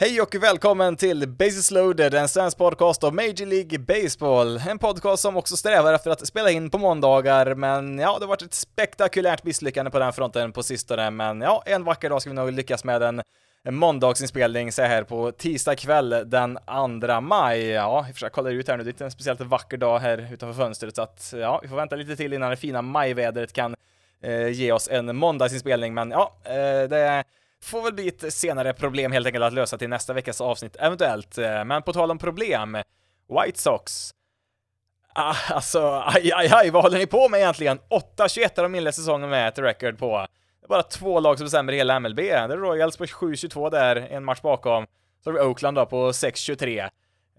Hej och välkommen till Basis loaded, en svensk podcast om Major League Baseball. En podcast som också strävar efter att spela in på måndagar, men ja, det har varit ett spektakulärt misslyckande på den fronten på sistone, men ja, en vacker dag ska vi nog lyckas med en, en måndagsinspelning så här på tisdag kväll den 2 maj. Ja, vi försöker kolla ut här nu, det är inte en speciellt vacker dag här utanför fönstret, så att ja, vi får vänta lite till innan det fina majvädret kan eh, ge oss en måndagsinspelning, men ja, eh, det får väl bli ett senare problem helt enkelt att lösa till nästa veckas avsnitt eventuellt. Eh, men på tal om problem, White Sox. Ah, alltså, aj, aj, aj, vad håller ni på med egentligen? 8-21 har de inlett säsongen med ett record på. Det är bara två lag som bestämmer hela MLB. Det är Royals på 7-22 där, en match bakom. Så har vi Oakland då på 6-23.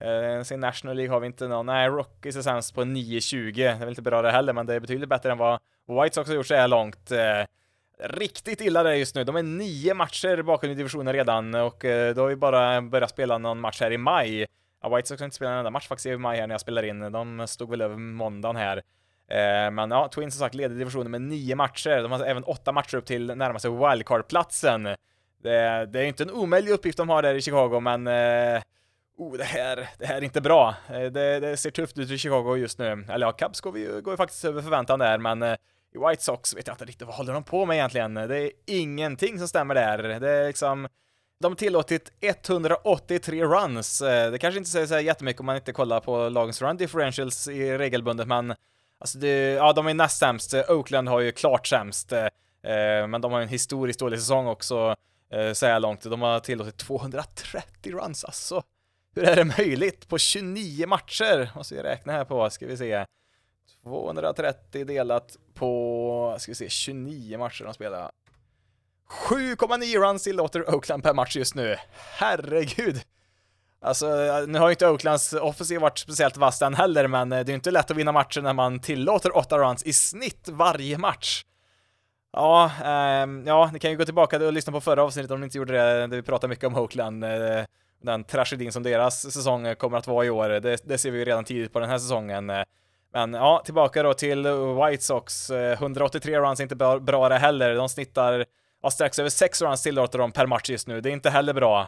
Eh, sen National League har vi inte någon, nej, Rockies är sämst på 9-20. Det är väl inte bra det heller, men det är betydligt bättre än vad White Sox har gjort så här långt. Eh, riktigt illa där just nu. De är nio matcher bakom i divisionen redan och eh, då har vi bara börjat spela någon match här i maj. Ja, White Sox har inte spelat en enda match faktiskt i maj här när jag spelar in. De stod väl över måndagen här. Eh, men ja, Twins som sagt leder divisionen med nio matcher. De har även åtta matcher upp till närmaste wildcard-platsen. Det, det är inte en omöjlig uppgift de har där i Chicago, men eh, oh, det här, det här är inte bra. Det, det, ser tufft ut i Chicago just nu. Eller ja, Cubs går, vi, går ju faktiskt över förväntan där, men i White Sox vet jag inte riktigt vad håller de på med egentligen. Det är ingenting som stämmer där. Det är liksom de har tillåtit 183 runs. Eh, det kanske inte säger så jättemycket om man inte kollar på lagens run differentials i regelbundet, men alltså det, ja, de är näst sämst. Oakland har ju klart sämst, eh, eh, men de har en historiskt dålig säsong också eh, så här långt. De har tillåtit 230 runs, alltså. Hur är det möjligt på 29 matcher? Måste vi räkna här på, ska vi se. 230 delat på, ska vi se, 29 matcher de spelar. 7,9 runs tillåter Oakland per match just nu. Herregud! Alltså, nu har ju inte Oaklands offensiv varit speciellt vass den heller, men eh, det är inte lätt att vinna matcher när man tillåter 8 runs i snitt varje match. Ja, eh, ja, ni kan ju gå tillbaka och lyssna på förra avsnittet om ni inte gjorde det, där vi pratade mycket om Oakland. Eh, den tragedin som deras säsong kommer att vara i år, det, det ser vi ju redan tidigt på den här säsongen. Eh. Men ja, tillbaka då till White Sox. Eh, 183 runs är inte bra, det heller. De snittar ja, strax över 6 runs tillåter de per match just nu. Det är inte heller bra.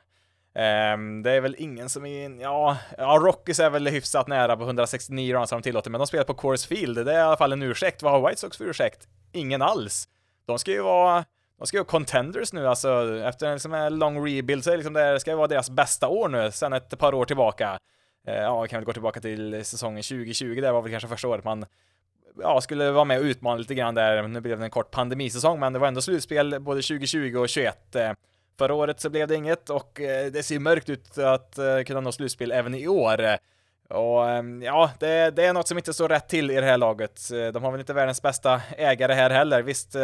Um, det är väl ingen som är, ja, ja, Rockies är väl hyfsat nära på 169 runs som de tillåter, men de spelar på Coors Field. Det är i alla fall en ursäkt. Vad har White Sox för ursäkt? Ingen alls. De ska ju vara, de ska ju vara contenders nu, alltså efter en liksom lång rebuild så är liksom det ska ju vara deras bästa år nu, sen ett par år tillbaka. Eh, ja, vi kan väl gå tillbaka till säsongen 2020, det var väl kanske första året man ja, skulle vara med och utmana lite grann där. Nu blev det en kort pandemisäsong, men det var ändå slutspel både 2020 och 2021. Eh, förra året så blev det inget och eh, det ser mörkt ut att kunna nå slutspel även i år. Och ehm, ja, det, det, är något som inte står rätt till i det här laget. De har väl inte världens bästa ägare här heller. Visst,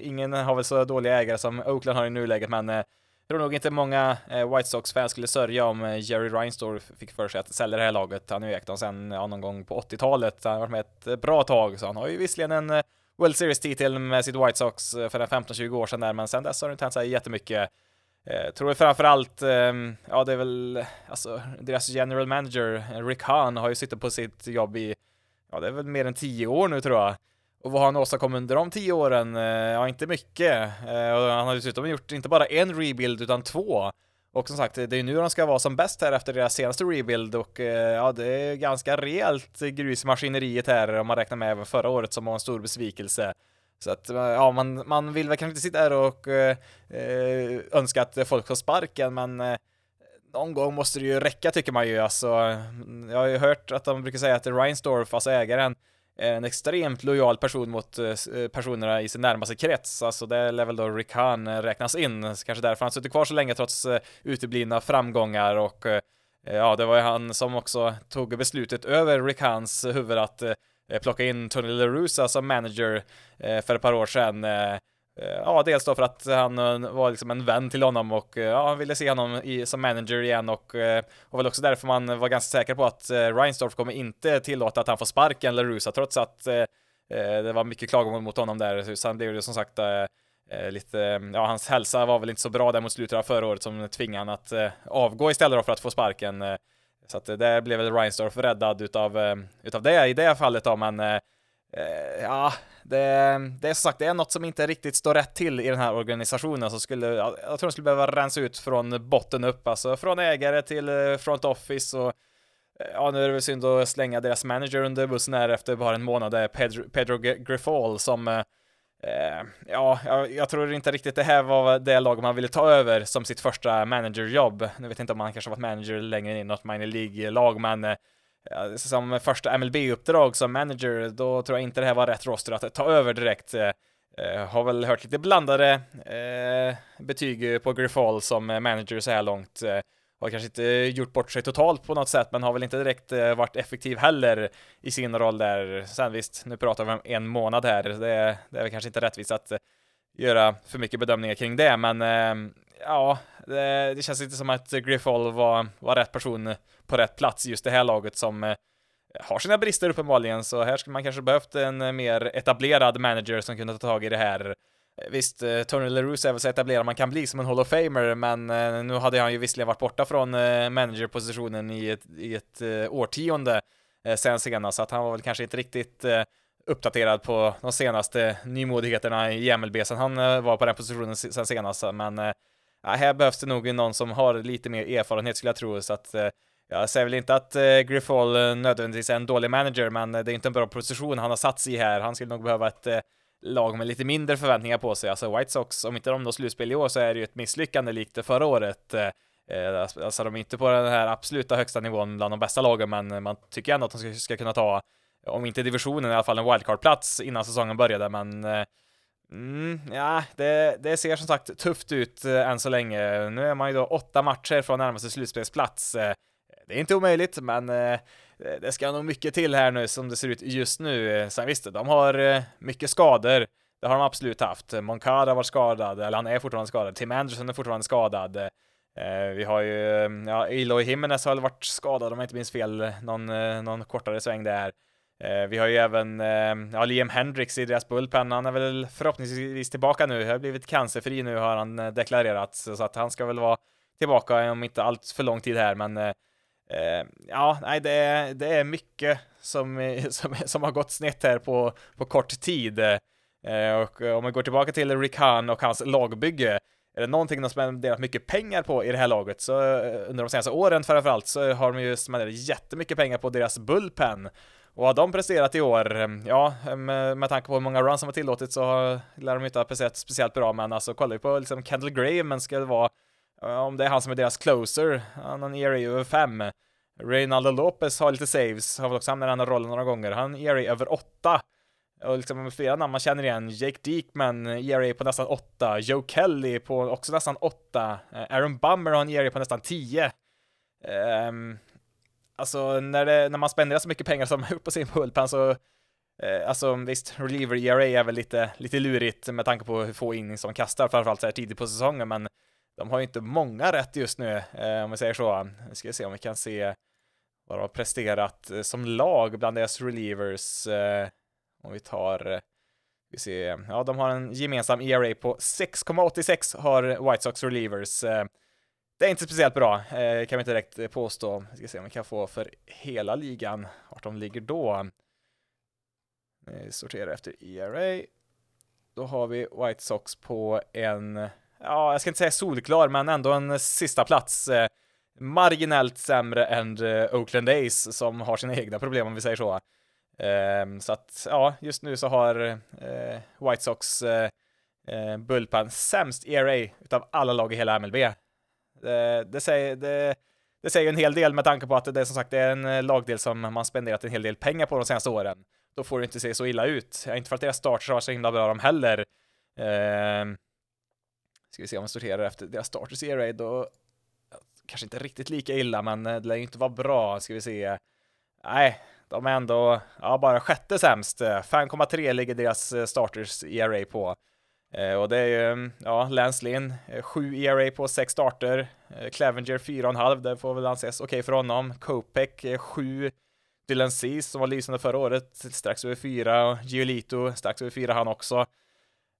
ingen har väl så dåliga ägare som Oakland har i nuläget, men tror nog inte många eh, White Sox-fans skulle sörja om eh, Jerry Reinsdorf fick för sig att sälja det här laget. Han har ju ägt dem sen ja, någon gång på 80-talet. Han har varit med ett eh, bra tag, så han har ju visserligen en World Series-titel med sitt White Sox för en 15-20 år sedan där, men sen dess har det inte hänt så jättemycket. Jag tror framförallt, ehm, ja det är väl, alltså deras general manager Rick Hahn har ju suttit på sitt jobb i, ja det är väl mer än 10 år nu tror jag. Och vad har han åstadkommit under de tio åren? Eh, ja, inte mycket. Eh, och han har dessutom gjort inte bara en rebuild, utan två. Och som sagt, det är nu de ska vara som bäst här efter deras senaste rebuild och eh, ja, det är ganska rejält grus i maskineriet här om man räknar med även förra året som var en stor besvikelse. Så att ja, man, man vill väl kanske inte sitta här och eh, önska att folk får sparken, men eh, någon gång måste det ju räcka tycker man ju. Alltså, jag har ju hört att de brukar säga att Reinsdorf, alltså ägaren, en extremt lojal person mot eh, eh, personerna i sin närmaste krets. Alltså det lär väl då Rick Hahn eh, räknas in, så kanske därför han suttit kvar så länge trots uteblivna framgångar och ja, det var ju han som också tog beslutet över Rick Hahns huvud att plocka in Tony LaRusa som manager för ett par år sedan Eh, ja, dels då för att han eh, var liksom en vän till honom och eh, ja, han ville se honom i, som manager igen och, och väl också därför man var ganska säker på att Reinsdorf kommer inte tillåta att han får sparken LaRusa trots att det var mycket klagomål mot honom där. Sen blev det som sagt lite, ja hans hälsa var väl inte så bra där mot slutet av förra året som tvingade han att avgå istället då för att få sparken. Så att där blev väl Reinsdorf räddad utav, utav det i det fallet då, men ja, det, det är som sagt, det är något som inte riktigt står rätt till i den här organisationen som skulle, jag, tror de skulle behöva rensa ut från botten upp, alltså från ägare till eh, front office och eh, Ja, nu är det väl synd att slänga deras manager under bussen här efter bara en månad. Det är Pedro, Pedro Grifol som eh, ja, jag, jag, tror inte riktigt det här var det lag man ville ta över som sitt första managerjobb. Nu vet jag inte om han kanske varit manager längre i något minor League-lag, men eh, som första MLB-uppdrag som manager, då tror jag inte det här var rätt roster att ta över direkt. Eh, eh har väl hört lite blandade eh, betyg på Griffall som manager så här långt. Eh, har kanske inte gjort bort sig totalt på något sätt, men har väl inte direkt eh, varit effektiv heller i sin roll där. Sen visst, nu pratar vi om en månad här. Det, det är väl kanske inte rättvist att eh, göra för mycket bedömningar kring det, men ja, det, det, känns inte som att Griffall var, var rätt person på rätt plats just det här laget som eh, har sina brister uppenbarligen, så här skulle man kanske behövt en eh, mer etablerad manager som kunde ta tag i det här. Eh, visst, Tony LaRusse är väl så etablerad man kan bli som en Hall of Famer, men nu hade han ju visserligen varit borta från managerpositionen i ett, i ett årtionde sen senast, så att han var väl kanske inte riktigt uppdaterad på de senaste nymodigheterna i MLB sen han var på den positionen sen senast, men ja, här behövs det nog någon som har lite mer erfarenhet skulle jag tro, så att eh, jag säger väl inte att eh, Griffall eh, nödvändigtvis är en dålig manager, men det är inte en bra position han har satt sig i här. Han skulle nog behöva ett lag med lite mindre förväntningar på sig. Alltså White Sox, om inte de når slutspel i år så är det ju ett misslyckande likt det förra året. Alltså, alltså de är inte på den här absoluta högsta nivån bland de bästa lagen, men man tycker ändå att de ska, ska kunna ta, om inte divisionen, i alla fall en wildcard-plats innan säsongen började, men Mm, ja, det, det, ser som sagt tufft ut eh, än så länge. Nu är man ju då åtta matcher från närmaste slutspelsplats. Eh, det är inte omöjligt, men eh, det ska nog mycket till här nu som det ser ut just nu. Eh, sen visst, de har eh, mycket skador. Det har de absolut haft. Moncada var skadad, eller han är fortfarande skadad. Tim Anderson är fortfarande skadad. Eh, vi har ju, eh, ja, Eloy Jimenez har väl varit skadad om jag inte minns fel, någon, eh, någon kortare sväng där. Eh, vi har ju även eh, ja, Liam Hendricks i deras bullpen. Han är väl förhoppningsvis tillbaka nu. Har blivit cancerfri nu har han eh, deklarerat, så att han ska väl vara tillbaka om inte allt för lång tid här, men Eh, ja, nej, det är, det är mycket som, som, som har gått snett här på, på kort tid. Eh, och om vi går tillbaka till Rick Hahn och hans lagbygge, är det någonting de spenderat mycket pengar på i det här laget, så under de senaste åren framförallt, så har de ju spenderat jättemycket pengar på deras bullpen. Och har de presterat i år, eh, ja, eh, med, med tanke på hur många runs som har tillåtit så lär de inte ha presterat speciellt bra, men alltså kollar vi på liksom Kendall Gray, men ska det vara eh, om det är han som är deras closer, han har en ERA över 5. Reynaldo Lopez har lite saves, har väl också hamnat i den här rollen några gånger. Han har ERA över 8. Och liksom flera namn man känner igen. Jake Diekman, ERA på nästan 8. Joe Kelly på också nästan 8. Aaron Bummer har en ERA på nästan 10. Um, ehm, alltså när, det, när man spenderar så mycket pengar som på sin bullpen så eh, Alltså visst, reliever ERA är väl lite, lite lurigt med tanke på hur få innings som kastar, framförallt så här tidigt på säsongen, men de har ju inte många rätt just nu, eh, om vi säger så. Nu ska vi se om vi kan se vad de har presterat eh, som lag bland deras relievers. Eh, om vi tar, eh, vi ser, ja, de har en gemensam ERA på 6,86 har White Sox relievers. Eh. Det är inte speciellt bra, eh, kan vi inte direkt eh, påstå. Vi ska se om vi kan få för hela ligan, vart de ligger då. Vi sorterar efter ERA. Då har vi White Sox på en ja, jag ska inte säga solklar, men ändå en sista plats. Eh, marginellt sämre än eh, Oakland Ace som har sina egna problem om vi säger så. Ehm, så att, ja, just nu så har eh, White Sox eh, Bullpen sämst ERA utav alla lag i hela MLB det, säger, det, det säger en hel del med tanke på att det är som sagt det är en eh, lagdel som man spenderat en hel del pengar på de senaste åren. Då får det inte se så illa ut. Inte för att deras starters har så himla bra de heller. Eh, Ska vi se om vi sorterar efter deras starters ERA då kanske inte riktigt lika illa, men eh, det lär ju inte vara bra. Ska vi se. Nej, de är ändå ja, bara sjätte sämst. Eh, 5,3 ligger deras starters ERA på. Eh, och det är ju, mm, ja, Lance Lynn, eh, 7 ERA på 6 starter. Eh, Clevenger 4,5, det får väl anses okej okay för honom. Kopek eh, 7. Dylan Cease som var lysande förra året, strax över 4. Giolito strax över 4 han också.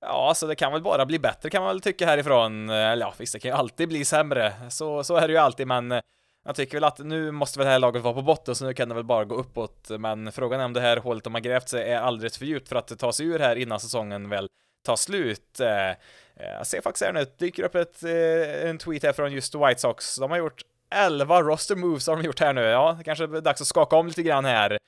Ja, så det kan väl bara bli bättre kan man väl tycka härifrån. Eh, eller ja, visst, det kan ju alltid bli sämre. Så, så är det ju alltid, men jag tycker väl att nu måste väl det här laget vara på botten, så nu kan det väl bara gå uppåt, men frågan är om det här hålet de har grävt sig är alldeles för djupt för att ta sig ur här innan säsongen väl ta slut. Eh, eh, jag ser faktiskt här nu, det dyker upp ett, eh, en tweet här från just White Sox. De har gjort 11 roster moves har de gjort här nu. Ja, det kanske är dags att skaka om lite grann här.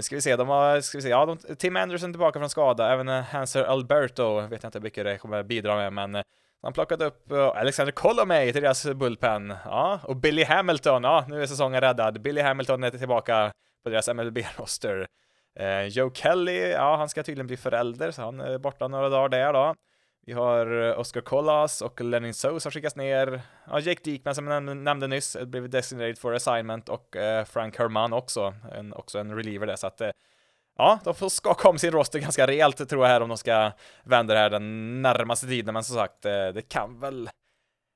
Ska vi se, de har, ska vi se, ja, de, Tim Anderson tillbaka från skada, även Hanser Alberto, vet jag inte hur mycket det kommer bidra med, men han plockat upp Alexander Colomay till deras bullpen. Ja, och Billy Hamilton, ja, nu är säsongen räddad. Billy Hamilton är tillbaka på deras MLB-roster. Eh, Joe Kelly, ja, han ska tydligen bli förälder, så han är borta några dagar där då. Vi har eh, Oscar Collas och Lenin Sose har skickats ner. Ja, Jake Diekman som jag nämnde nyss, eh, blivit designated for assignment och eh, Frank Herman också, en, också en reliever där, så att eh, ja, de får skaka om sin roster ganska rejält tror jag här om de ska vända det här den närmaste tiden, men som sagt, eh, det kan väl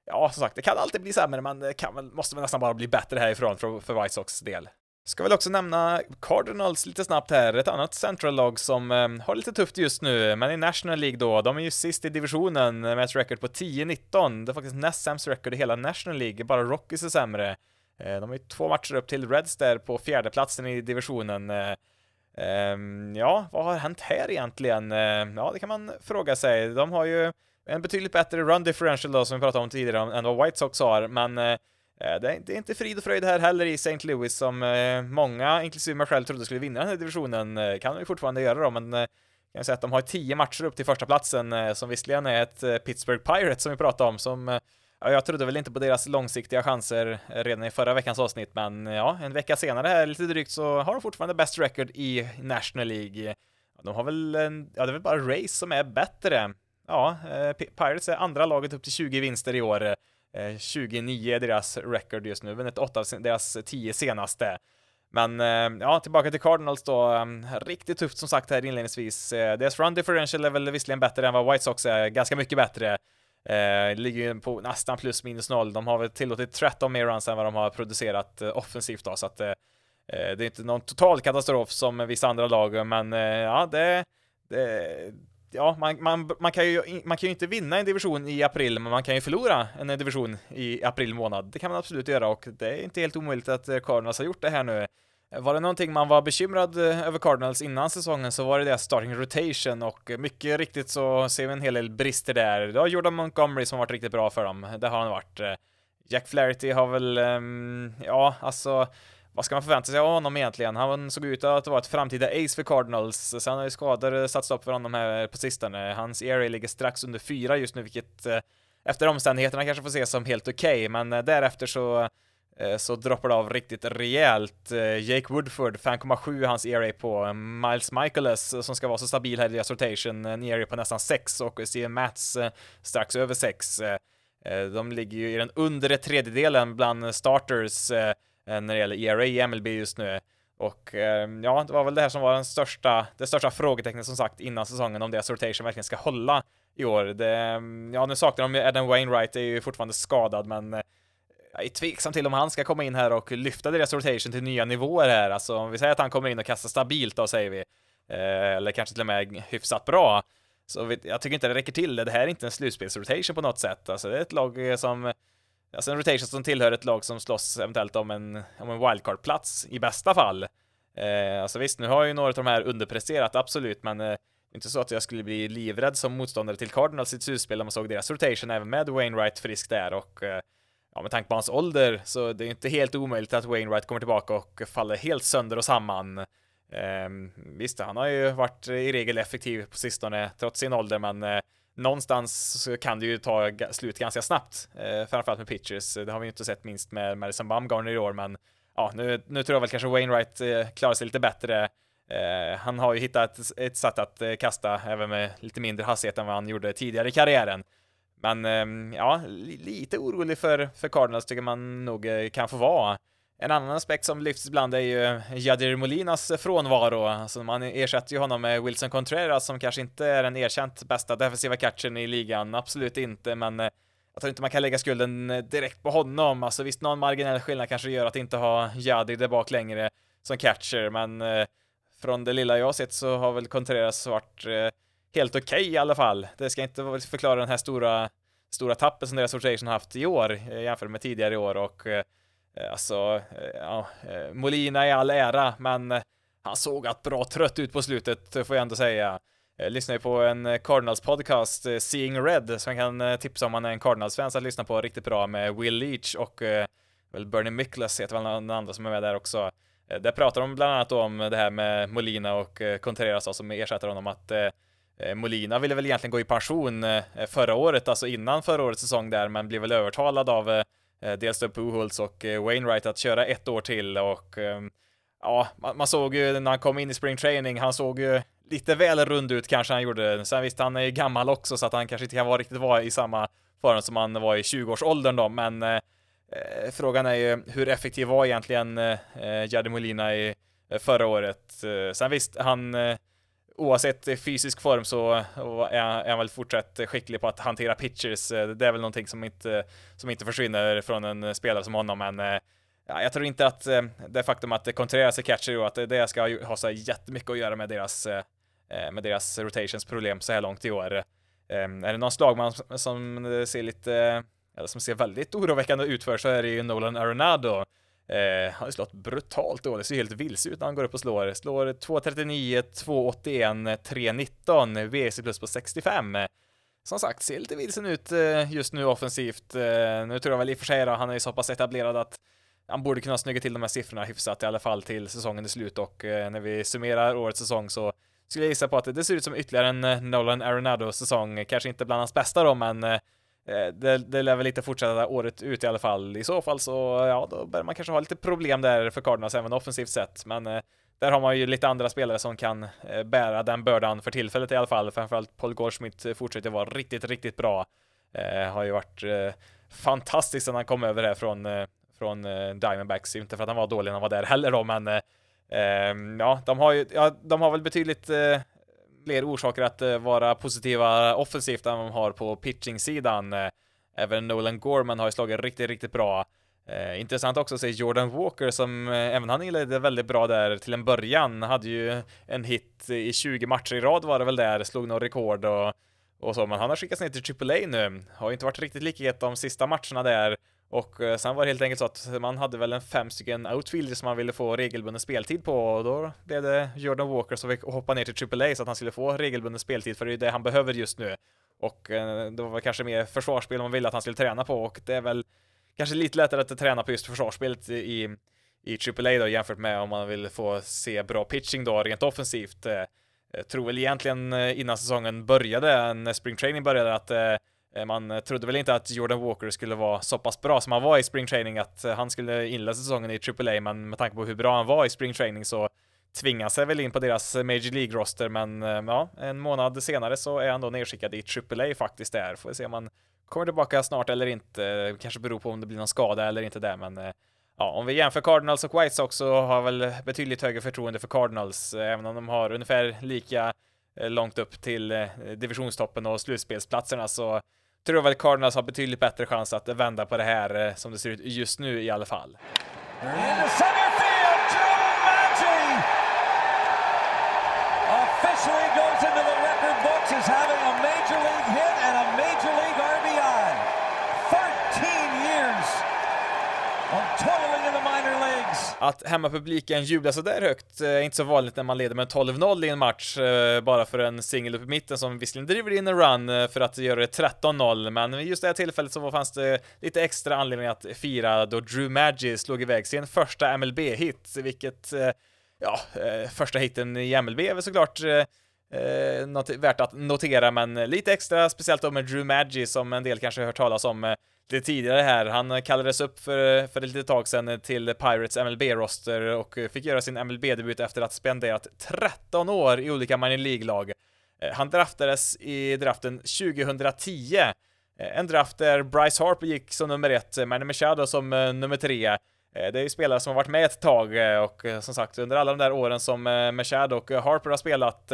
Ja, som sagt, det kan alltid bli sämre, men det kan väl, måste väl nästan bara bli bättre härifrån för, för White Sox del. Ska väl också nämna Cardinals lite snabbt här, ett annat central-lag som eh, har lite tufft just nu, men i National League då, de är ju sist i divisionen med ett record på 10-19, det är faktiskt näst sämst record i hela National League, bara Rockies är sämre. Eh, de har ju två matcher upp till Reds där på fjärdeplatsen i divisionen. Eh, ehm, ja, vad har hänt här egentligen? Eh, ja, det kan man fråga sig. De har ju en betydligt bättre run differential då, som vi pratade om tidigare, än vad White Sox har, men Eh, Eh, det är inte frid och fröjd här heller i St. Louis som eh, många, inklusive mig själv, trodde skulle vinna den här divisionen. Eh, kan de ju fortfarande göra då, men eh, kan jag säga att de har tio matcher upp till första platsen eh, som visserligen är ett Pittsburgh Pirates som vi pratade om, som Ja, jag trodde väl inte på deras långsiktiga chanser redan i förra veckans avsnitt, men ja, en vecka senare här lite drygt så har de fortfarande best record i National League. De har väl, en, ja det är väl bara Race som är bättre. Ja, Pirates är andra laget upp till 20 vinster i år. Eh, 29 är deras record just nu, vunnit 8 av deras 10 senaste. Men eh, ja, tillbaka till Cardinals då. Eh, riktigt tufft som sagt här inledningsvis. Eh, deras run differential är väl visserligen bättre än vad White Sox är, ganska mycket bättre. Eh, ligger ju på nästan plus minus noll. De har väl tillåtit 13 mer runs än vad de har producerat eh, offensivt då, så att eh, eh, det är inte någon total katastrof som vissa andra lag, men eh, ja, det, det ja, man, man, man, kan ju, man kan ju inte vinna en division i april, men man kan ju förlora en division i april månad. Det kan man absolut göra och det är inte helt omöjligt att eh, Cardinals har gjort det här nu. Var det någonting man var bekymrad eh, över Cardinals innan säsongen så var det deras starting rotation och mycket riktigt så ser vi en hel del brister där. Det har Jordan Montgomery som varit riktigt bra för dem, det har han varit. Jack Flaherty har väl, um, ja, alltså vad ska man förvänta sig av honom egentligen? Han såg ut att vara ett framtida ace för Cardinals, sen har ju skador eh, satt stopp för honom här på sistone. Hans ERA ligger strax under fyra just nu, vilket eh, efter omständigheterna kanske får ses som helt okej, okay, men eh, därefter så så droppar det av riktigt rejält. Jake Woodford, 5,7 hans ERA på. Miles Michaelis som ska vara så stabil här i deras rotation, en ERA på nästan 6 och Steven Mats strax över 6. De ligger ju i den undre tredjedelen bland starters Eh, när det gäller ERA i MLB just nu. Och eh, ja, det var väl det här som var den största, det största frågetecknet som sagt innan säsongen om deras rotation verkligen ska hålla i år. Det, mm, ja, nu saknar de ju Adam Wainwright, är ju fortfarande skadad, men eh, jag är tveksam till om han ska komma in här och lyfta deras rotation till nya nivåer här. Alltså om vi säger att han kommer in och kastar stabilt då säger vi, eller kanske till och med hyfsat bra, så jag tycker inte det räcker till. Det här är inte en slutspelsrotation på något sätt. Alltså det är ett lag som Alltså en rotation som tillhör ett lag som slåss eventuellt om en, om en wildcard-plats i bästa fall. Eh, alltså visst, nu har ju några av de här underpresterat, absolut, men eh, inte så att jag skulle bli livrädd som motståndare till Cardinals i ett slutspel när man såg deras rotation, även med Wainwright frisk där och eh, ja, med tanke på hans ålder så det är inte helt omöjligt att Wainwright kommer tillbaka och faller helt sönder och samman. Eh, visst, han har ju varit i regel effektiv på sistone trots sin ålder, men eh, någonstans så kan det ju ta slut ganska snabbt, eh, framförallt med pitchers. Det har vi ju inte sett minst med Madison Bumgarner i år, men ja, nu, nu tror jag väl kanske Wainwright eh, klarar sig lite bättre. Eh, han har ju hittat ett, ett sätt att eh, kasta även med lite mindre hastighet än vad han gjorde tidigare i karriären. Men ehm, ja, lite orolig för, för Cardinals tycker man nog eh, kan få vara. En annan aspekt som lyfts ibland är ju Jadir Molinas frånvaro. Alltså man ersätter ju honom med Wilson Contreras som kanske inte är den erkänt bästa defensiva catchen i ligan, absolut inte, men eh, jag tror inte man kan lägga skulden eh, direkt på honom. Alltså visst, någon marginell skillnad kanske gör att inte ha Jadir där bak längre som catcher, men eh, från det lilla jag har sett så har väl Contreras varit helt okej okay, i alla fall. Det ska inte förklara den här stora, stora tappen som deras rotation haft i år jämfört med tidigare i år och Eh, alltså, eh, ja, eh, Molina i all ära, men han såg att bra trött ut på slutet, får jag ändå säga. Jag lyssnade på en Cardinals podcast, Seeing Red, som jag kan tipsa om man är en Cardinals-fan att lyssna på riktigt bra med Will Leach och väl Bernie Miklas heter väl någon andra som är med där också. Där pratar de bland annat om det här med Molina och Contreras som ersätter honom att Molina ville väl egentligen gå i pension förra året, alltså innan förra årets säsong där, men blev väl övertalad av Eh, dels då Puholz och eh, Wainwright att köra ett år till och ehm, ja, man såg ju när han kom in i spring training, han såg ju lite väl rund ut kanske han gjorde. Sen visst, han är ju gammal också så att han kanske inte kan vara riktigt vara i samma form som han var i 20-årsåldern då, men eh, eh, frågan är ju hur effektiv var egentligen eh, Jadimolina i förra året? sen visst, han oavsett fysisk form så är han väl fortsatt skicklig på att hantera pitchers. Eh, det är väl någonting som inte, som inte försvinner från en spelare som honom, men eh, ja, jag tror inte att eh, det faktum att Contreras är catcher och att det ska ha så jättemycket att göra med deras, med deras rotations problem så här långt i år. Ehm, är det någon slagman som ser lite, eller som ser väldigt oroväckande ut för så är det ju Nolan Arenado Eh, han har slått brutalt dåligt, ser helt vilse ut när han går upp och slår. Slår 2.39, 2.81, 3.19, VC plus på 65. Som sagt, ser lite vilsen ut eh, just nu offensivt. Eh, nu tror jag väl i och för sig då, han är ju så pass etablerad att han borde kunna snygga till de här siffrorna hyfsat i alla fall till säsongen är slut och eh, när vi summerar årets säsong så skulle jag gissa på att det ser ut som ytterligare en Nolan Arenado-säsong. Kanske inte bland hans bästa då, men Eh, det, det lär väl inte fortsätta året ut i alla fall. I så fall så, ja, då börjar man kanske ha lite problem där för Cardinals även offensivt sett, men eh, där har man ju lite andra spelare som kan eh, bära den bördan för tillfället i alla fall. Framförallt Paul Goldschmidt eh, fortsätter vara riktigt, riktigt bra. Eh, har ju varit eh, fantastiskt sedan han kom över här från, eh, från eh, Diamondbacks. Inte för att han var dålig när han var där heller då, men ehm, ja, de har ju, ja, de har väl betydligt fler orsaker att eh, vara positiva offensivt än de har på pitching-sidan. Eh, även Nolan Gorman har ju slagit riktigt, riktigt bra. Eh, intressant också att se Jordan Walker som eh, även han inledde väldigt bra där till en början. Hade ju en hit i 20 matcher i rad var det väl där, slog några rekord och, och så, men han har skickats ner till AAA nu. Har ju inte varit riktigt lika het de sista matcherna där. Och eh, sen var det helt enkelt så att man hade väl en fem stycken outfielders som man ville få regelbunden speltid på och då blev det Jordan Walker som fick hoppa ner till AAA så att han skulle få regelbunden speltid för det är ju det han behöver just nu. Och eh, det var väl kanske mer försvarsspel man ville att han skulle träna på och det är väl kanske lite lättare att träna på just försvarsspelet i, i AAA då jämfört med om man vill få se bra pitching då rent offensivt. Eh, jag tror väl egentligen innan säsongen började, när spring training började, att Eh, man trodde väl inte att Jordan Walker skulle vara så pass bra som han var i spring training, att eh, han skulle inleda säsongen i AAA, men med tanke på hur bra han var i spring training så tvingas sig väl in på deras eh, Major League-roster, men ja, en månad senare så är han då nedskickad i AAA faktiskt där. Får vi se om han kommer tillbaka snart eller inte. Kanske beror på om det blir någon skada eller inte där, men ja, om vi jämför Cardinals och White Sox så har väl betydligt högre förtroende för Cardinals, även om de har ungefär lika långt upp till divisionstoppen och slutspelsplatserna så tror väl Cardinals har betydligt bättre chans att vända på det här eh, som det ser ut just nu i alla fall. Officially goes into the record books as having a major league hit and a major league RBI. 13 years of toiling in the minor leagues. Att hemmapubliken jublar sådär högt är inte så vanligt när man leder med 12-0 i en match, eh, bara för en singel upp i mitten som visserligen driver in en run eh, för att göra det 13-0, men just det här tillfället så fanns det lite extra anledning att fira då Drew Maggi slog iväg sin första MLB-hit, vilket, ja, första hitten i MLB är väl såklart Eh, något värt att notera, men lite extra, speciellt då med Drew Maggi som en del kanske hört talas om det tidigare här. Han kallades upp för, för ett litet tag sedan till Pirates MLB-roster och fick göra sin MLB-debut efter att spenderat 13 år i olika minor League-lag. Eh, han draftades i draften 2010. Eh, en draft där Bryce Harper gick som nummer ett, eh, Manny Machado som nummer tre. Det är ju spelare som har varit med ett tag och som sagt under alla de där åren som Machado och Harper har spelat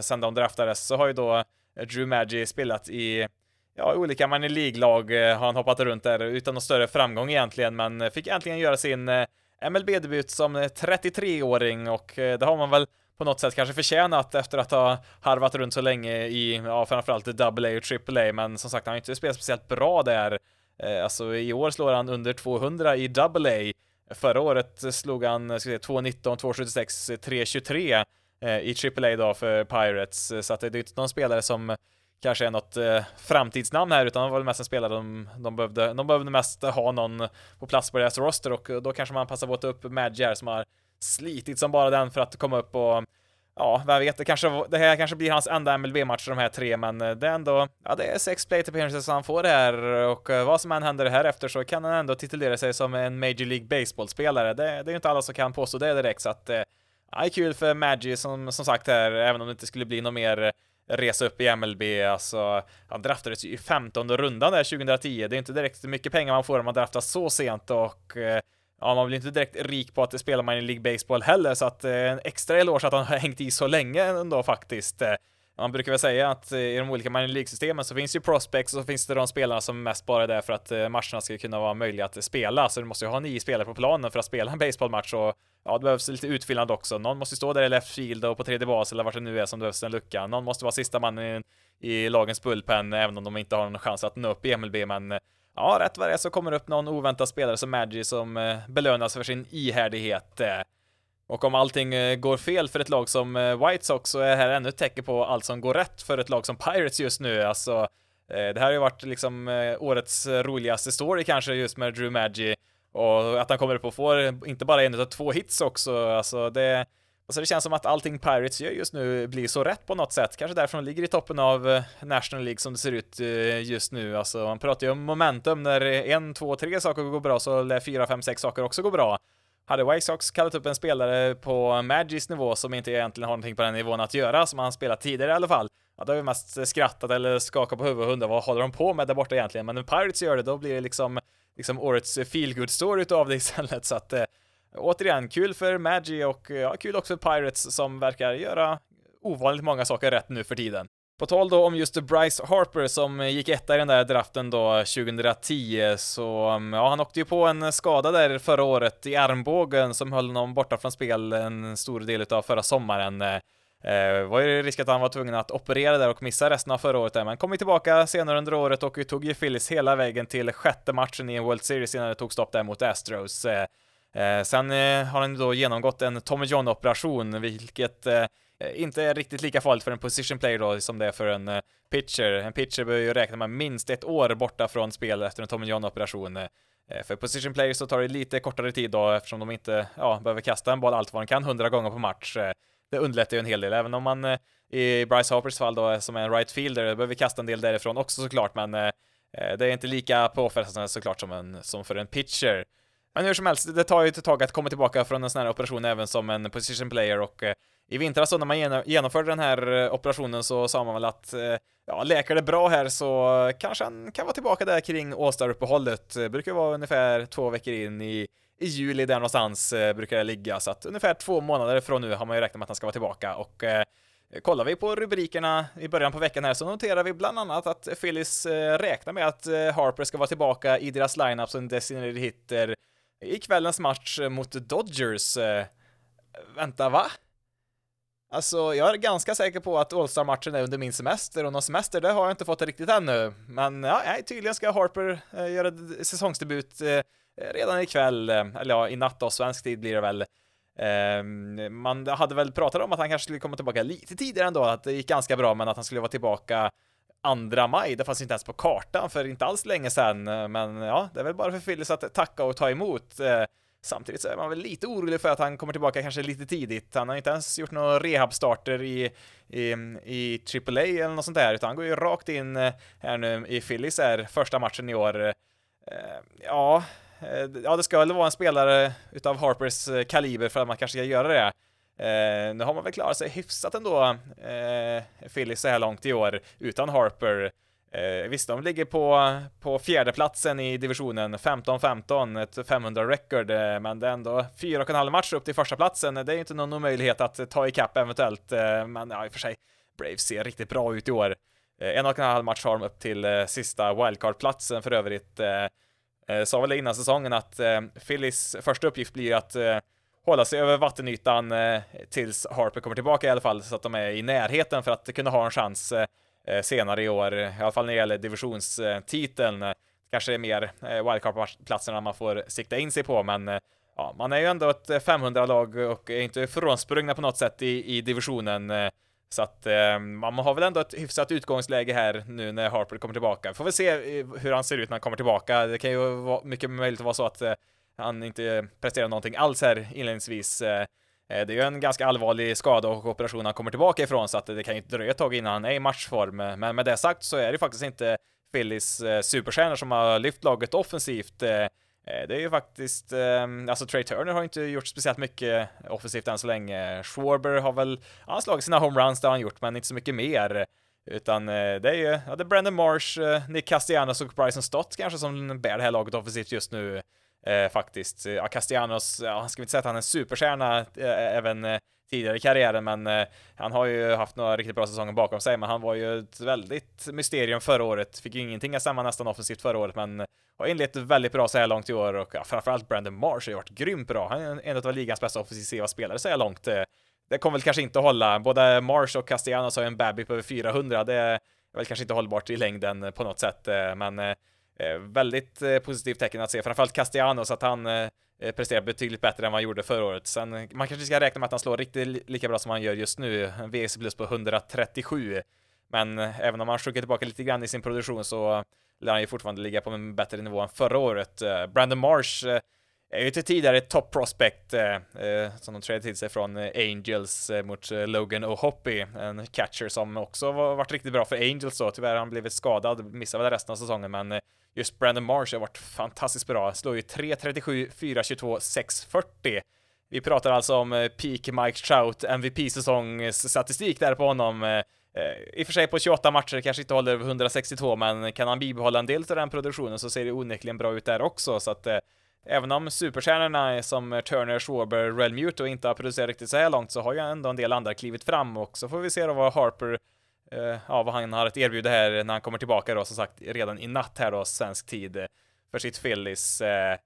sen de draftades så har ju då Drew Maggi spelat i ja, olika minor League-lag eh, har han hoppat runt där utan någon större framgång egentligen, men eh, fick äntligen göra sin eh, MLB-debut som 33-åring och det har man väl på något sätt kanske förtjänat efter att ha harvat runt så länge i, ja, framförallt AA och AAA, men som sagt, han har inte spelat speciellt bra där. Alltså i år slår han under 200 i AA. Förra året slog han, ska säga, 2.19, 2.76, 3.23 i AAA då för Pirates, så att det är inte någon spelare som kanske är något eh, framtidsnamn här, utan det var väl mest en spelare de, de, behövde, de behövde mest ha någon på plats på deras roster och då kanske man passar på att ta upp Madger som har slitit som bara den för att komma upp och Ja, vem vet, det, kanske, det här kanske blir hans enda MLB-match de här tre, men eh, det är ändå, ja det är sex plate appearances han får det här och eh, vad som än händer här efter så kan han ändå titulera sig som en Major League Baseball-spelare. Det, det är ju inte alla som kan påstå det direkt, så att eh, ja, det är kul för Maggie som, som sagt här, även om det inte skulle bli något mer resa upp i MLB, alltså han draftades ju i 15 rundan där 2010. Det är inte direkt mycket pengar man får om man draftas så sent och eh, ja, man blir inte direkt rik på att spela man i League Baseball heller, så att eh, en extra eloge att han har hängt i så länge ändå faktiskt. Man brukar väl säga att eh, i de olika minor League-systemen så finns ju prospects och så finns det de spelarna som mest bara är där för att eh, matcherna ska kunna vara möjliga att eh, spela. Så du måste ju ha nio spelare på planen för att spela en baseballmatch och ja, det behövs lite utfyllnad också. Någon måste stå där i left field och på tredje bas eller vart det nu är som behövs en lucka. Någon måste vara sista man i, i lagens bullpen, även om de inte har någon chans att nå upp i MLB, men ja, rätt vad det är så kommer det upp någon oväntad spelare som Magic som belönas för sin ihärdighet. Och om allting eh, går fel för ett lag som eh, White Sox så är det här ännu ett tecken på allt som går rätt för ett lag som Pirates just nu. Alltså, eh, det här har ju varit liksom årets roligaste story kanske just med Drew Maggi och att han kommer upp och får inte bara en utan två hits också, alltså det... Alltså det känns som att allting Pirates gör just nu blir så rätt på något sätt. Kanske därför de ligger i toppen av National League som det ser ut just nu. Alltså man pratar ju om momentum. När en, två, tre saker går bra så lär fyra, fem, sex saker också gå bra. Hade White Sox kallat upp en spelare på Magis nivå som inte egentligen har någonting på den nivån att göra, som han spelat tidigare i alla fall, ja, då har vi mest skrattat eller skakat på huvudet och undrat vad håller de på med där borta egentligen? Men när Pirates gör det, då blir det liksom liksom årets feelgood story utav det istället. Så att eh, återigen, kul för Magi och ja, kul också för Pirates som verkar göra ovanligt många saker rätt nu för tiden. På tal då om just Bryce Harper som gick etta i den där draften då 2010 så, mm, ja han åkte ju på en skada där förra året i armbågen som höll honom borta från spel en stor del utav förra sommaren. Eh, var ju risk att han var tvungen att operera där och missa resten av förra året där, men kom ju tillbaka senare under året och tog ju Phillies hela vägen till sjätte matchen i en World Series innan det tog stopp där mot Astros. Eh, eh, sen eh, har han då genomgått en Tommy John-operation, vilket eh, Eh, inte är riktigt lika farligt för en position player då som det är för en eh, pitcher. En pitcher behöver ju räkna med minst ett år borta från spel efter en Tommy John-operation. Eh, för position players så tar det lite kortare tid då eftersom de inte ja, behöver kasta en boll allt vad de kan hundra gånger på match det underlättar ju en hel del, även om man i Bryce Harpers fall då som är en right fielder behöver kasta en del därifrån också såklart, men det är inte lika påfrestande såklart som, en, som för en pitcher. Men hur som helst, det tar ju ett tag att komma tillbaka från en sån här operation även som en position player och i vintras då, när man genomförde den här eh, operationen så sa man väl att eh, ja, läker det bra här så kanske han kan vara tillbaka där kring All-Star-uppehållet. Det eh, brukar vara ungefär två veckor in i i juli där någonstans brukar det ligga, så att ungefär två månader från nu har man ju räknat med att han ska vara tillbaka och Kollar vi på rubrikerna i början på veckan här så noterar vi bland annat att Phillies räknar med att Harper ska vara tillbaka i deras lineup som designated hitter i kvällens match mot Dodgers. Vänta, va? Alltså, jag är ganska säker på att All-Star-matchen är under min semester och någon semester, det har jag inte fått riktigt ännu. Men ja, tydligen ska Harper eh, göra säsongsdebut eh, redan ikväll, eh, eller ja, i natt då, svensk tid blir det väl. Ehm, man hade väl pratat om att han kanske skulle komma tillbaka lite tidigare ändå, att det gick ganska bra, men att han skulle vara tillbaka andra maj, det fanns inte ens på kartan för inte alls länge sedan, eh, men ja, det är väl bara för Phillies att tacka och ta emot. Eh, Samtidigt så är man väl lite orolig för att han kommer tillbaka kanske lite tidigt. Han har inte ens gjort några rehabstarter i, i, i AAA eller något sånt där, utan han går ju rakt in eh, här nu i Phillies är första matchen i år. Eh, ja, eh, ja, det ska väl vara en spelare utav Harpers kaliber för att man kanske ska göra det. Eh, nu har man väl klarat sig hyfsat ändå, eh, Phillies så här långt i år, utan Harper. Eh, visst, de ligger på, på fjärdeplatsen i divisionen, 15-15, ett 500 record, eh, men det är ändå fyra och en halv match upp till första platsen. Det är ju inte någon möjlighet att eh, ta ikapp eventuellt, eh, men ja, i och för sig, Braves ser riktigt bra ut i år. Eh, en och en halv match har de upp till eh, sista wildcard-platsen för övrigt. Eh, eh sa väl innan säsongen att eh, Phillies första uppgift blir att eh, hålla sig över vattenytan eh, tills Harper kommer tillbaka i alla fall, så att de är i närheten för att kunna ha en chans eh, Eh, senare i år, i alla fall när det gäller divisionstiteln. kanske är mer eh, wildcard-platserna man får sikta in sig på, men eh, ja, man är ju ändå ett 500-lag och är inte frånsprungna på något sätt i, i divisionen. Så att man har väl ändå ett hyfsat utgångsläge här nu när Harper kommer tillbaka. Får väl se hur han ser ut när han kommer tillbaka. Det kan ju vara mycket möjligt att vara så att han inte presterar någonting alls här inledningsvis. Eh, det är ju en ganska allvarlig skada och operation han kommer tillbaka ifrån så att det kan ju dröja ett tag innan han är i matchform. Men med det sagt så är det faktiskt inte Phillies eh, superstjärnor som har lyft laget offensivt. Eh, det är ju faktiskt, alltså Trey Turner har inte gjort speciellt mycket offensivt än så länge. Schwarber har väl, han har slagit sina homeruns, det har han gjort, men inte så mycket mer. Utan det är ju, ja, det är Brandon Marsh, Nick Castellanos och Bryson Stott kanske som bär det här laget offensivt just nu eh, faktiskt. Eh, ja, Castellanos, ja, han ska vi inte säga att han är en superstjärna eh, även eh, tidigare i karriären, men eh, han har ju haft några riktigt bra säsonger bakom sig, men han var ju ett väldigt mysterium förra året. Fick ju ingenting att stämma nästan offensivt förra året, men har inlett väldigt bra så här långt i år och ja, framförallt Brandon Marsh har ju varit grymt bra. Han är en av ligans bästa offensiva spelare så här långt. Eh, det kommer väl kanske inte att hålla. Både Marsh och Castellanos har ju en babby på över 400. Det är väl kanske inte hållbart i längden eh, på något sätt, eh, men Eh, Eh, väldigt eh, positivt tecken att se, framförallt Castellanos, att han eh, presterar betydligt bättre än vad han gjorde förra året. Sen, man kanske ska räkna med att han slår riktigt lika bra som han gör just nu, en VC plus på 137. Men eh, även om han sjunker tillbaka lite grann i sin produktion så lär han ju fortfarande ligga på en bättre nivå än förra året. Eh, Brandon Marsh är ju till tidigare top prospect eh, eh, som de trädde till sig från eh, Angels eh, mot Logan O'Hoppy, en catcher som också var, varit riktigt bra för Angels då. Tyvärr har han blivit skadad, missade väl resten av säsongen, men just Brandon Marsh har varit fantastiskt bra. Slår ju 3.37, 4.22, 6.40. Vi pratar alltså om eh, peak Mike Trout MVP-säsongsstatistik där på honom. Eh, I och för sig på 28 matcher kanske inte håller 162, men kan han bibehålla en del av den produktionen så ser det onekligen bra ut där också, så att eh, Även om superstjärnorna som Turner, Schwarber, Realmuto inte har producerat riktigt så här långt så har ju ändå en del andra klivit fram och så får vi se då vad Harper Eh, ja, vad han har att erbjuda här när han kommer tillbaka då, som sagt, redan i natt här då, svensk tid, eh, för sitt Phillies. Eh,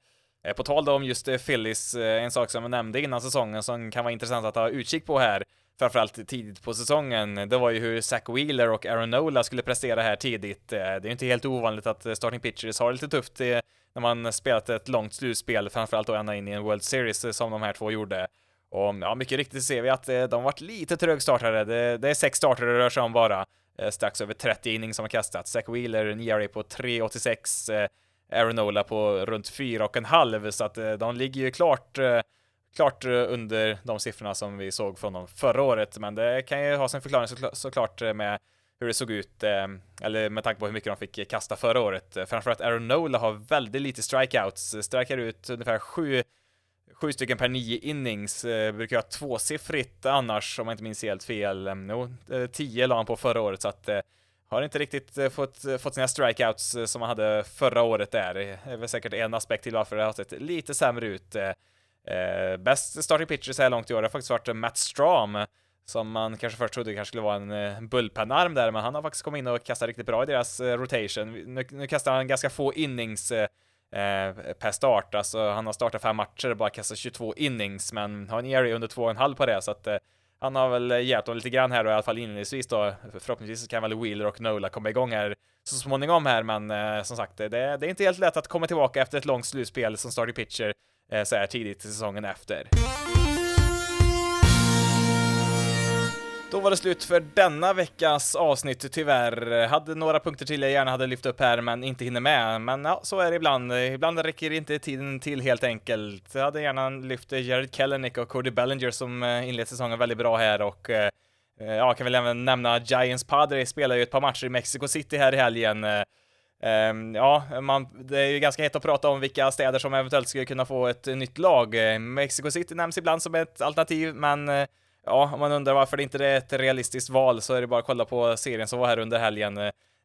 eh, på tal då om just Phillies, eh, en sak som jag nämnde innan säsongen som kan vara intressant att ha utkik på här, framförallt tidigt på säsongen, det var ju hur Zach Wheeler och Aaron Nola skulle prestera här tidigt. Eh, det är ju inte helt ovanligt att eh, starting pitchers har det lite tufft eh, när man spelat ett långt slutspel, framförallt då ända in i en World Series som de här två gjorde. Och ja, mycket riktigt ser vi att de varit lite trögstartade. Det, det är sex starter det rör sig om bara. Strax över 30 innings som har kastats. Zach Wheeler, en ERA på 3,86. Aaron Nola på runt 4,5 så att de ligger ju klart klart eh, under de siffrorna som vi såg från dem förra året, men det kan ju ha sin förklaring såklart eh, med hur det såg ut, eh, eller med tanke på hur mycket de fick kasta förra året. Framförallt Aaron Nola har väldigt lite strikeouts, strikar ut ungefär sju sju stycken per nio innings, brukar ha tvåsiffrigt annars om jag inte minns helt fel. Jo, tio la han på förra året så att har inte riktigt fått, fått sina strikeouts som han hade förra året där. Det är väl säkert en aspekt till varför det har sett lite sämre ut. Eh, bäst starting pitcher så här långt i år har faktiskt varit Matt Stram som man kanske först trodde kanske skulle vara en eh, bullpenarm där, men han har faktiskt kommit in och kastat riktigt bra i deras eh, rotation. Nu, nu kastar han ganska få innings eh, per start. Alltså han har startat fem matcher och bara kastat 22 innings, men har en ERA under 2,5 på det, så att eh, han har väl eh, hjälpt dem lite grann här då, i alla fall inledningsvis då. Förhoppningsvis kan väl Wheeler och Nola komma igång här så småningom här, men eh, som sagt, det, det, är inte helt lätt att komma tillbaka efter ett långt slutspel som starting pitcher eh, så här tidigt i säsongen efter. Då var det slut för denna veckas avsnitt tyvärr. Hade några punkter till jag gärna hade lyft upp här men inte hinner med. Men ja, så är det ibland. Ibland räcker inte tiden till helt enkelt. Jag hade gärna lyft Jared Kellenick och Cody Bellinger som eh, inlett säsongen väldigt bra här och eh, eh, ja, kan väl även nämna Giants Padre spelar ju ett par matcher i Mexico City här i helgen. Um, ja, man, det är ju ganska hett att prata om vilka städer som eventuellt skulle kunna få ett nytt lag. Mexico City nämns ibland som ett alternativ, men eh, ja, om man undrar varför det inte är ett realistiskt val så är det bara att kolla på serien som var här under helgen.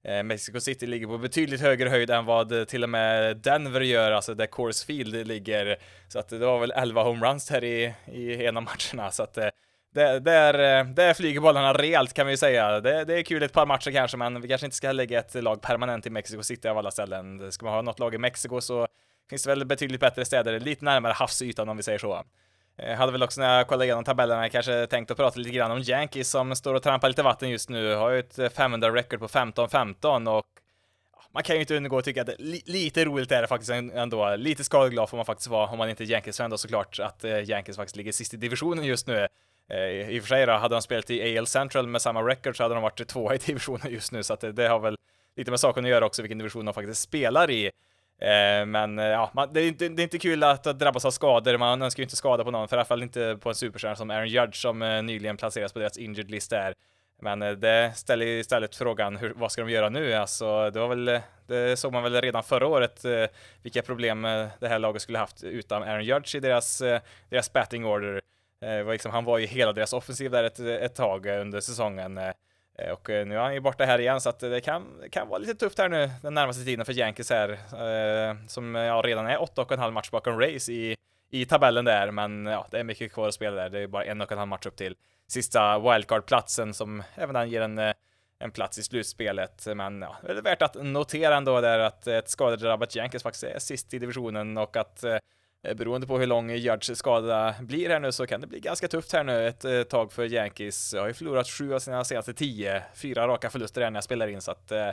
Eh, Mexico City ligger på betydligt högre höjd än vad till och med Denver gör, alltså där Coors Field ligger. Så att det var väl 11 homeruns här i, i en av matcherna, så att eh, där, eh, där flyger bollarna rejält kan vi ju säga. Det, det, är kul ett par matcher kanske, men vi kanske inte ska lägga ett lag permanent i Mexico City av alla ställen. Ska man ha något lag i Mexiko så finns det väl betydligt bättre städer, lite närmare havsytan om vi säger så. Jag hade väl också när jag kollade igenom tabellerna kanske tänkt att prata lite grann om Yankees som står och trampar lite vatten just nu. Har ju ett eh, 500 record på 15-15 och man kan ju inte undgå att tycka att det, li, lite roligt är det faktiskt ändå. Lite skadeglad får man faktiskt vara om man inte är Yankees-fan då såklart, att eh, Yankees faktiskt ligger sist i divisionen just nu. I och för sig då, hade de spelat i AL Central med samma record så hade de varit tvåa i divisionen just nu, så att det, det har väl lite med saken att göra också vilken division de faktiskt spelar i. Eh, men eh, ja, det, är inte, det är inte kul att drabbas av skador, man önskar ju inte skada på någon, för i alla fall inte på en superstjärna som Aaron Judge som eh, nyligen placeras på deras injured list där. Men det ställer istället frågan, hur, vad ska de göra nu? Alltså, det var väl, det såg man väl redan förra året, vilka problem det här laget skulle haft utan Aaron Judge i deras, deras batting order. Liksom, han var ju hela deras offensiv där ett, ett tag under säsongen. Eh, och eh, nu är han ju borta här igen, så att eh, det kan, kan vara lite tufft här nu den närmaste tiden för Yankees här, eh, som ja, redan är åtta och en halv match bakom Race i, i tabellen där, men ja, det är mycket kvar att spela där. Det är bara en och en halv match upp till sista wildcard-platsen som även den ger en, en plats i slutspelet. Men ja, det är värt att notera ändå där att ett skadedrabbat Yankees faktiskt är sist i divisionen och att Eh, Eh, beroende på hur lång Judges skada blir här nu så kan det bli ganska tufft här nu ett, eh, tag för Yankees. Jag har ju förlorat sju av sina senaste tio, fyra raka förluster här när jag spelar in så att eh,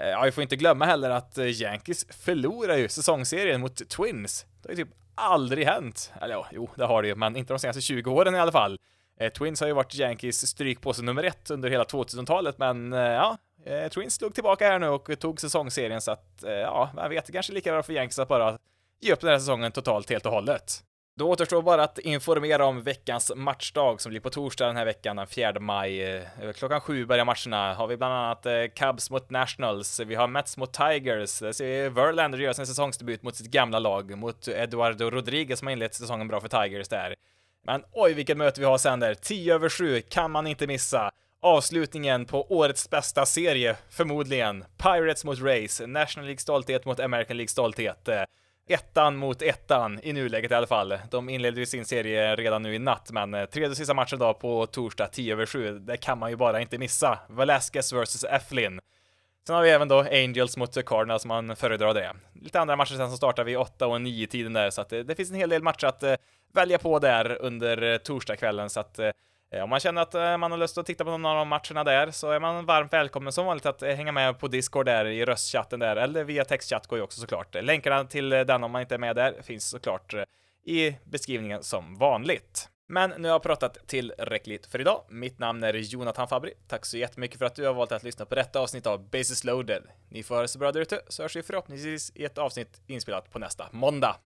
Ja, vi får inte glömma heller att Yankees förlorar ju säsongsserien mot Twins. Det har ju typ aldrig hänt. Eller ja, jo, det har det ju, men inte de senaste 20 åren i alla fall. Eh, Twins har ju varit Yankees strykpåse nummer ett under hela 2000-talet, men eh, ja, eh, Twins slog tillbaka här nu och tog säsongsserien så att ja, vem vet, det kanske är lika bra för Yankees att bara ge upp den här säsongen totalt helt och hållet. Då återstår bara att informera om veckans matchdag som blir på torsdag den här veckan, den 4 maj. Eh, klockan sju börjar matcherna. Har vi bland annat eh, Cubs mot Nationals, vi har Mets mot Tigers, där ser vi Verlander göra sin säsongsdebut mot sitt gamla lag, mot Eduardo Rodriguez som har inlett säsongen bra för Tigers där. Men oj, vilket möte vi har sen där. 10 över 7 kan man inte missa. Avslutningen på årets bästa serie, förmodligen. Pirates mot Rays, National League stolthet mot American League stolthet eh, ettan mot ettan i nuläget i alla fall. De inledde ju sin serie redan nu i natt, men eh, tredje och sista matchen idag på torsdag 10 över 7, det kan man ju bara inte missa. Velasquez vs Eflin. Sen har vi även då Angels mot Cardinals som man föredrar det. Lite andra matcher sen som startar vid 8 och 9 tiden där, så att det, det, finns en hel del matcher att uh, välja på där under uh, torsdagskvällen, så att uh, Eh, om man känner att eh, man har lust att titta på någon av de matcherna där så är man varmt välkommen som vanligt att eh, hänga med på Discord där i röstchatten där eller via textchatt går ju också såklart. Länkarna till den om man inte är med där finns såklart i beskrivningen som vanligt. Men nu har jag pratat tillräckligt för idag. Mitt namn är Jonathan Fabri. Tack så jättemycket för att du har valt att lyssna på detta avsnitt av Basis loaded. Ni får ha det så bra där ute så hörs vi förhoppningsvis i ett avsnitt inspelat på nästa måndag.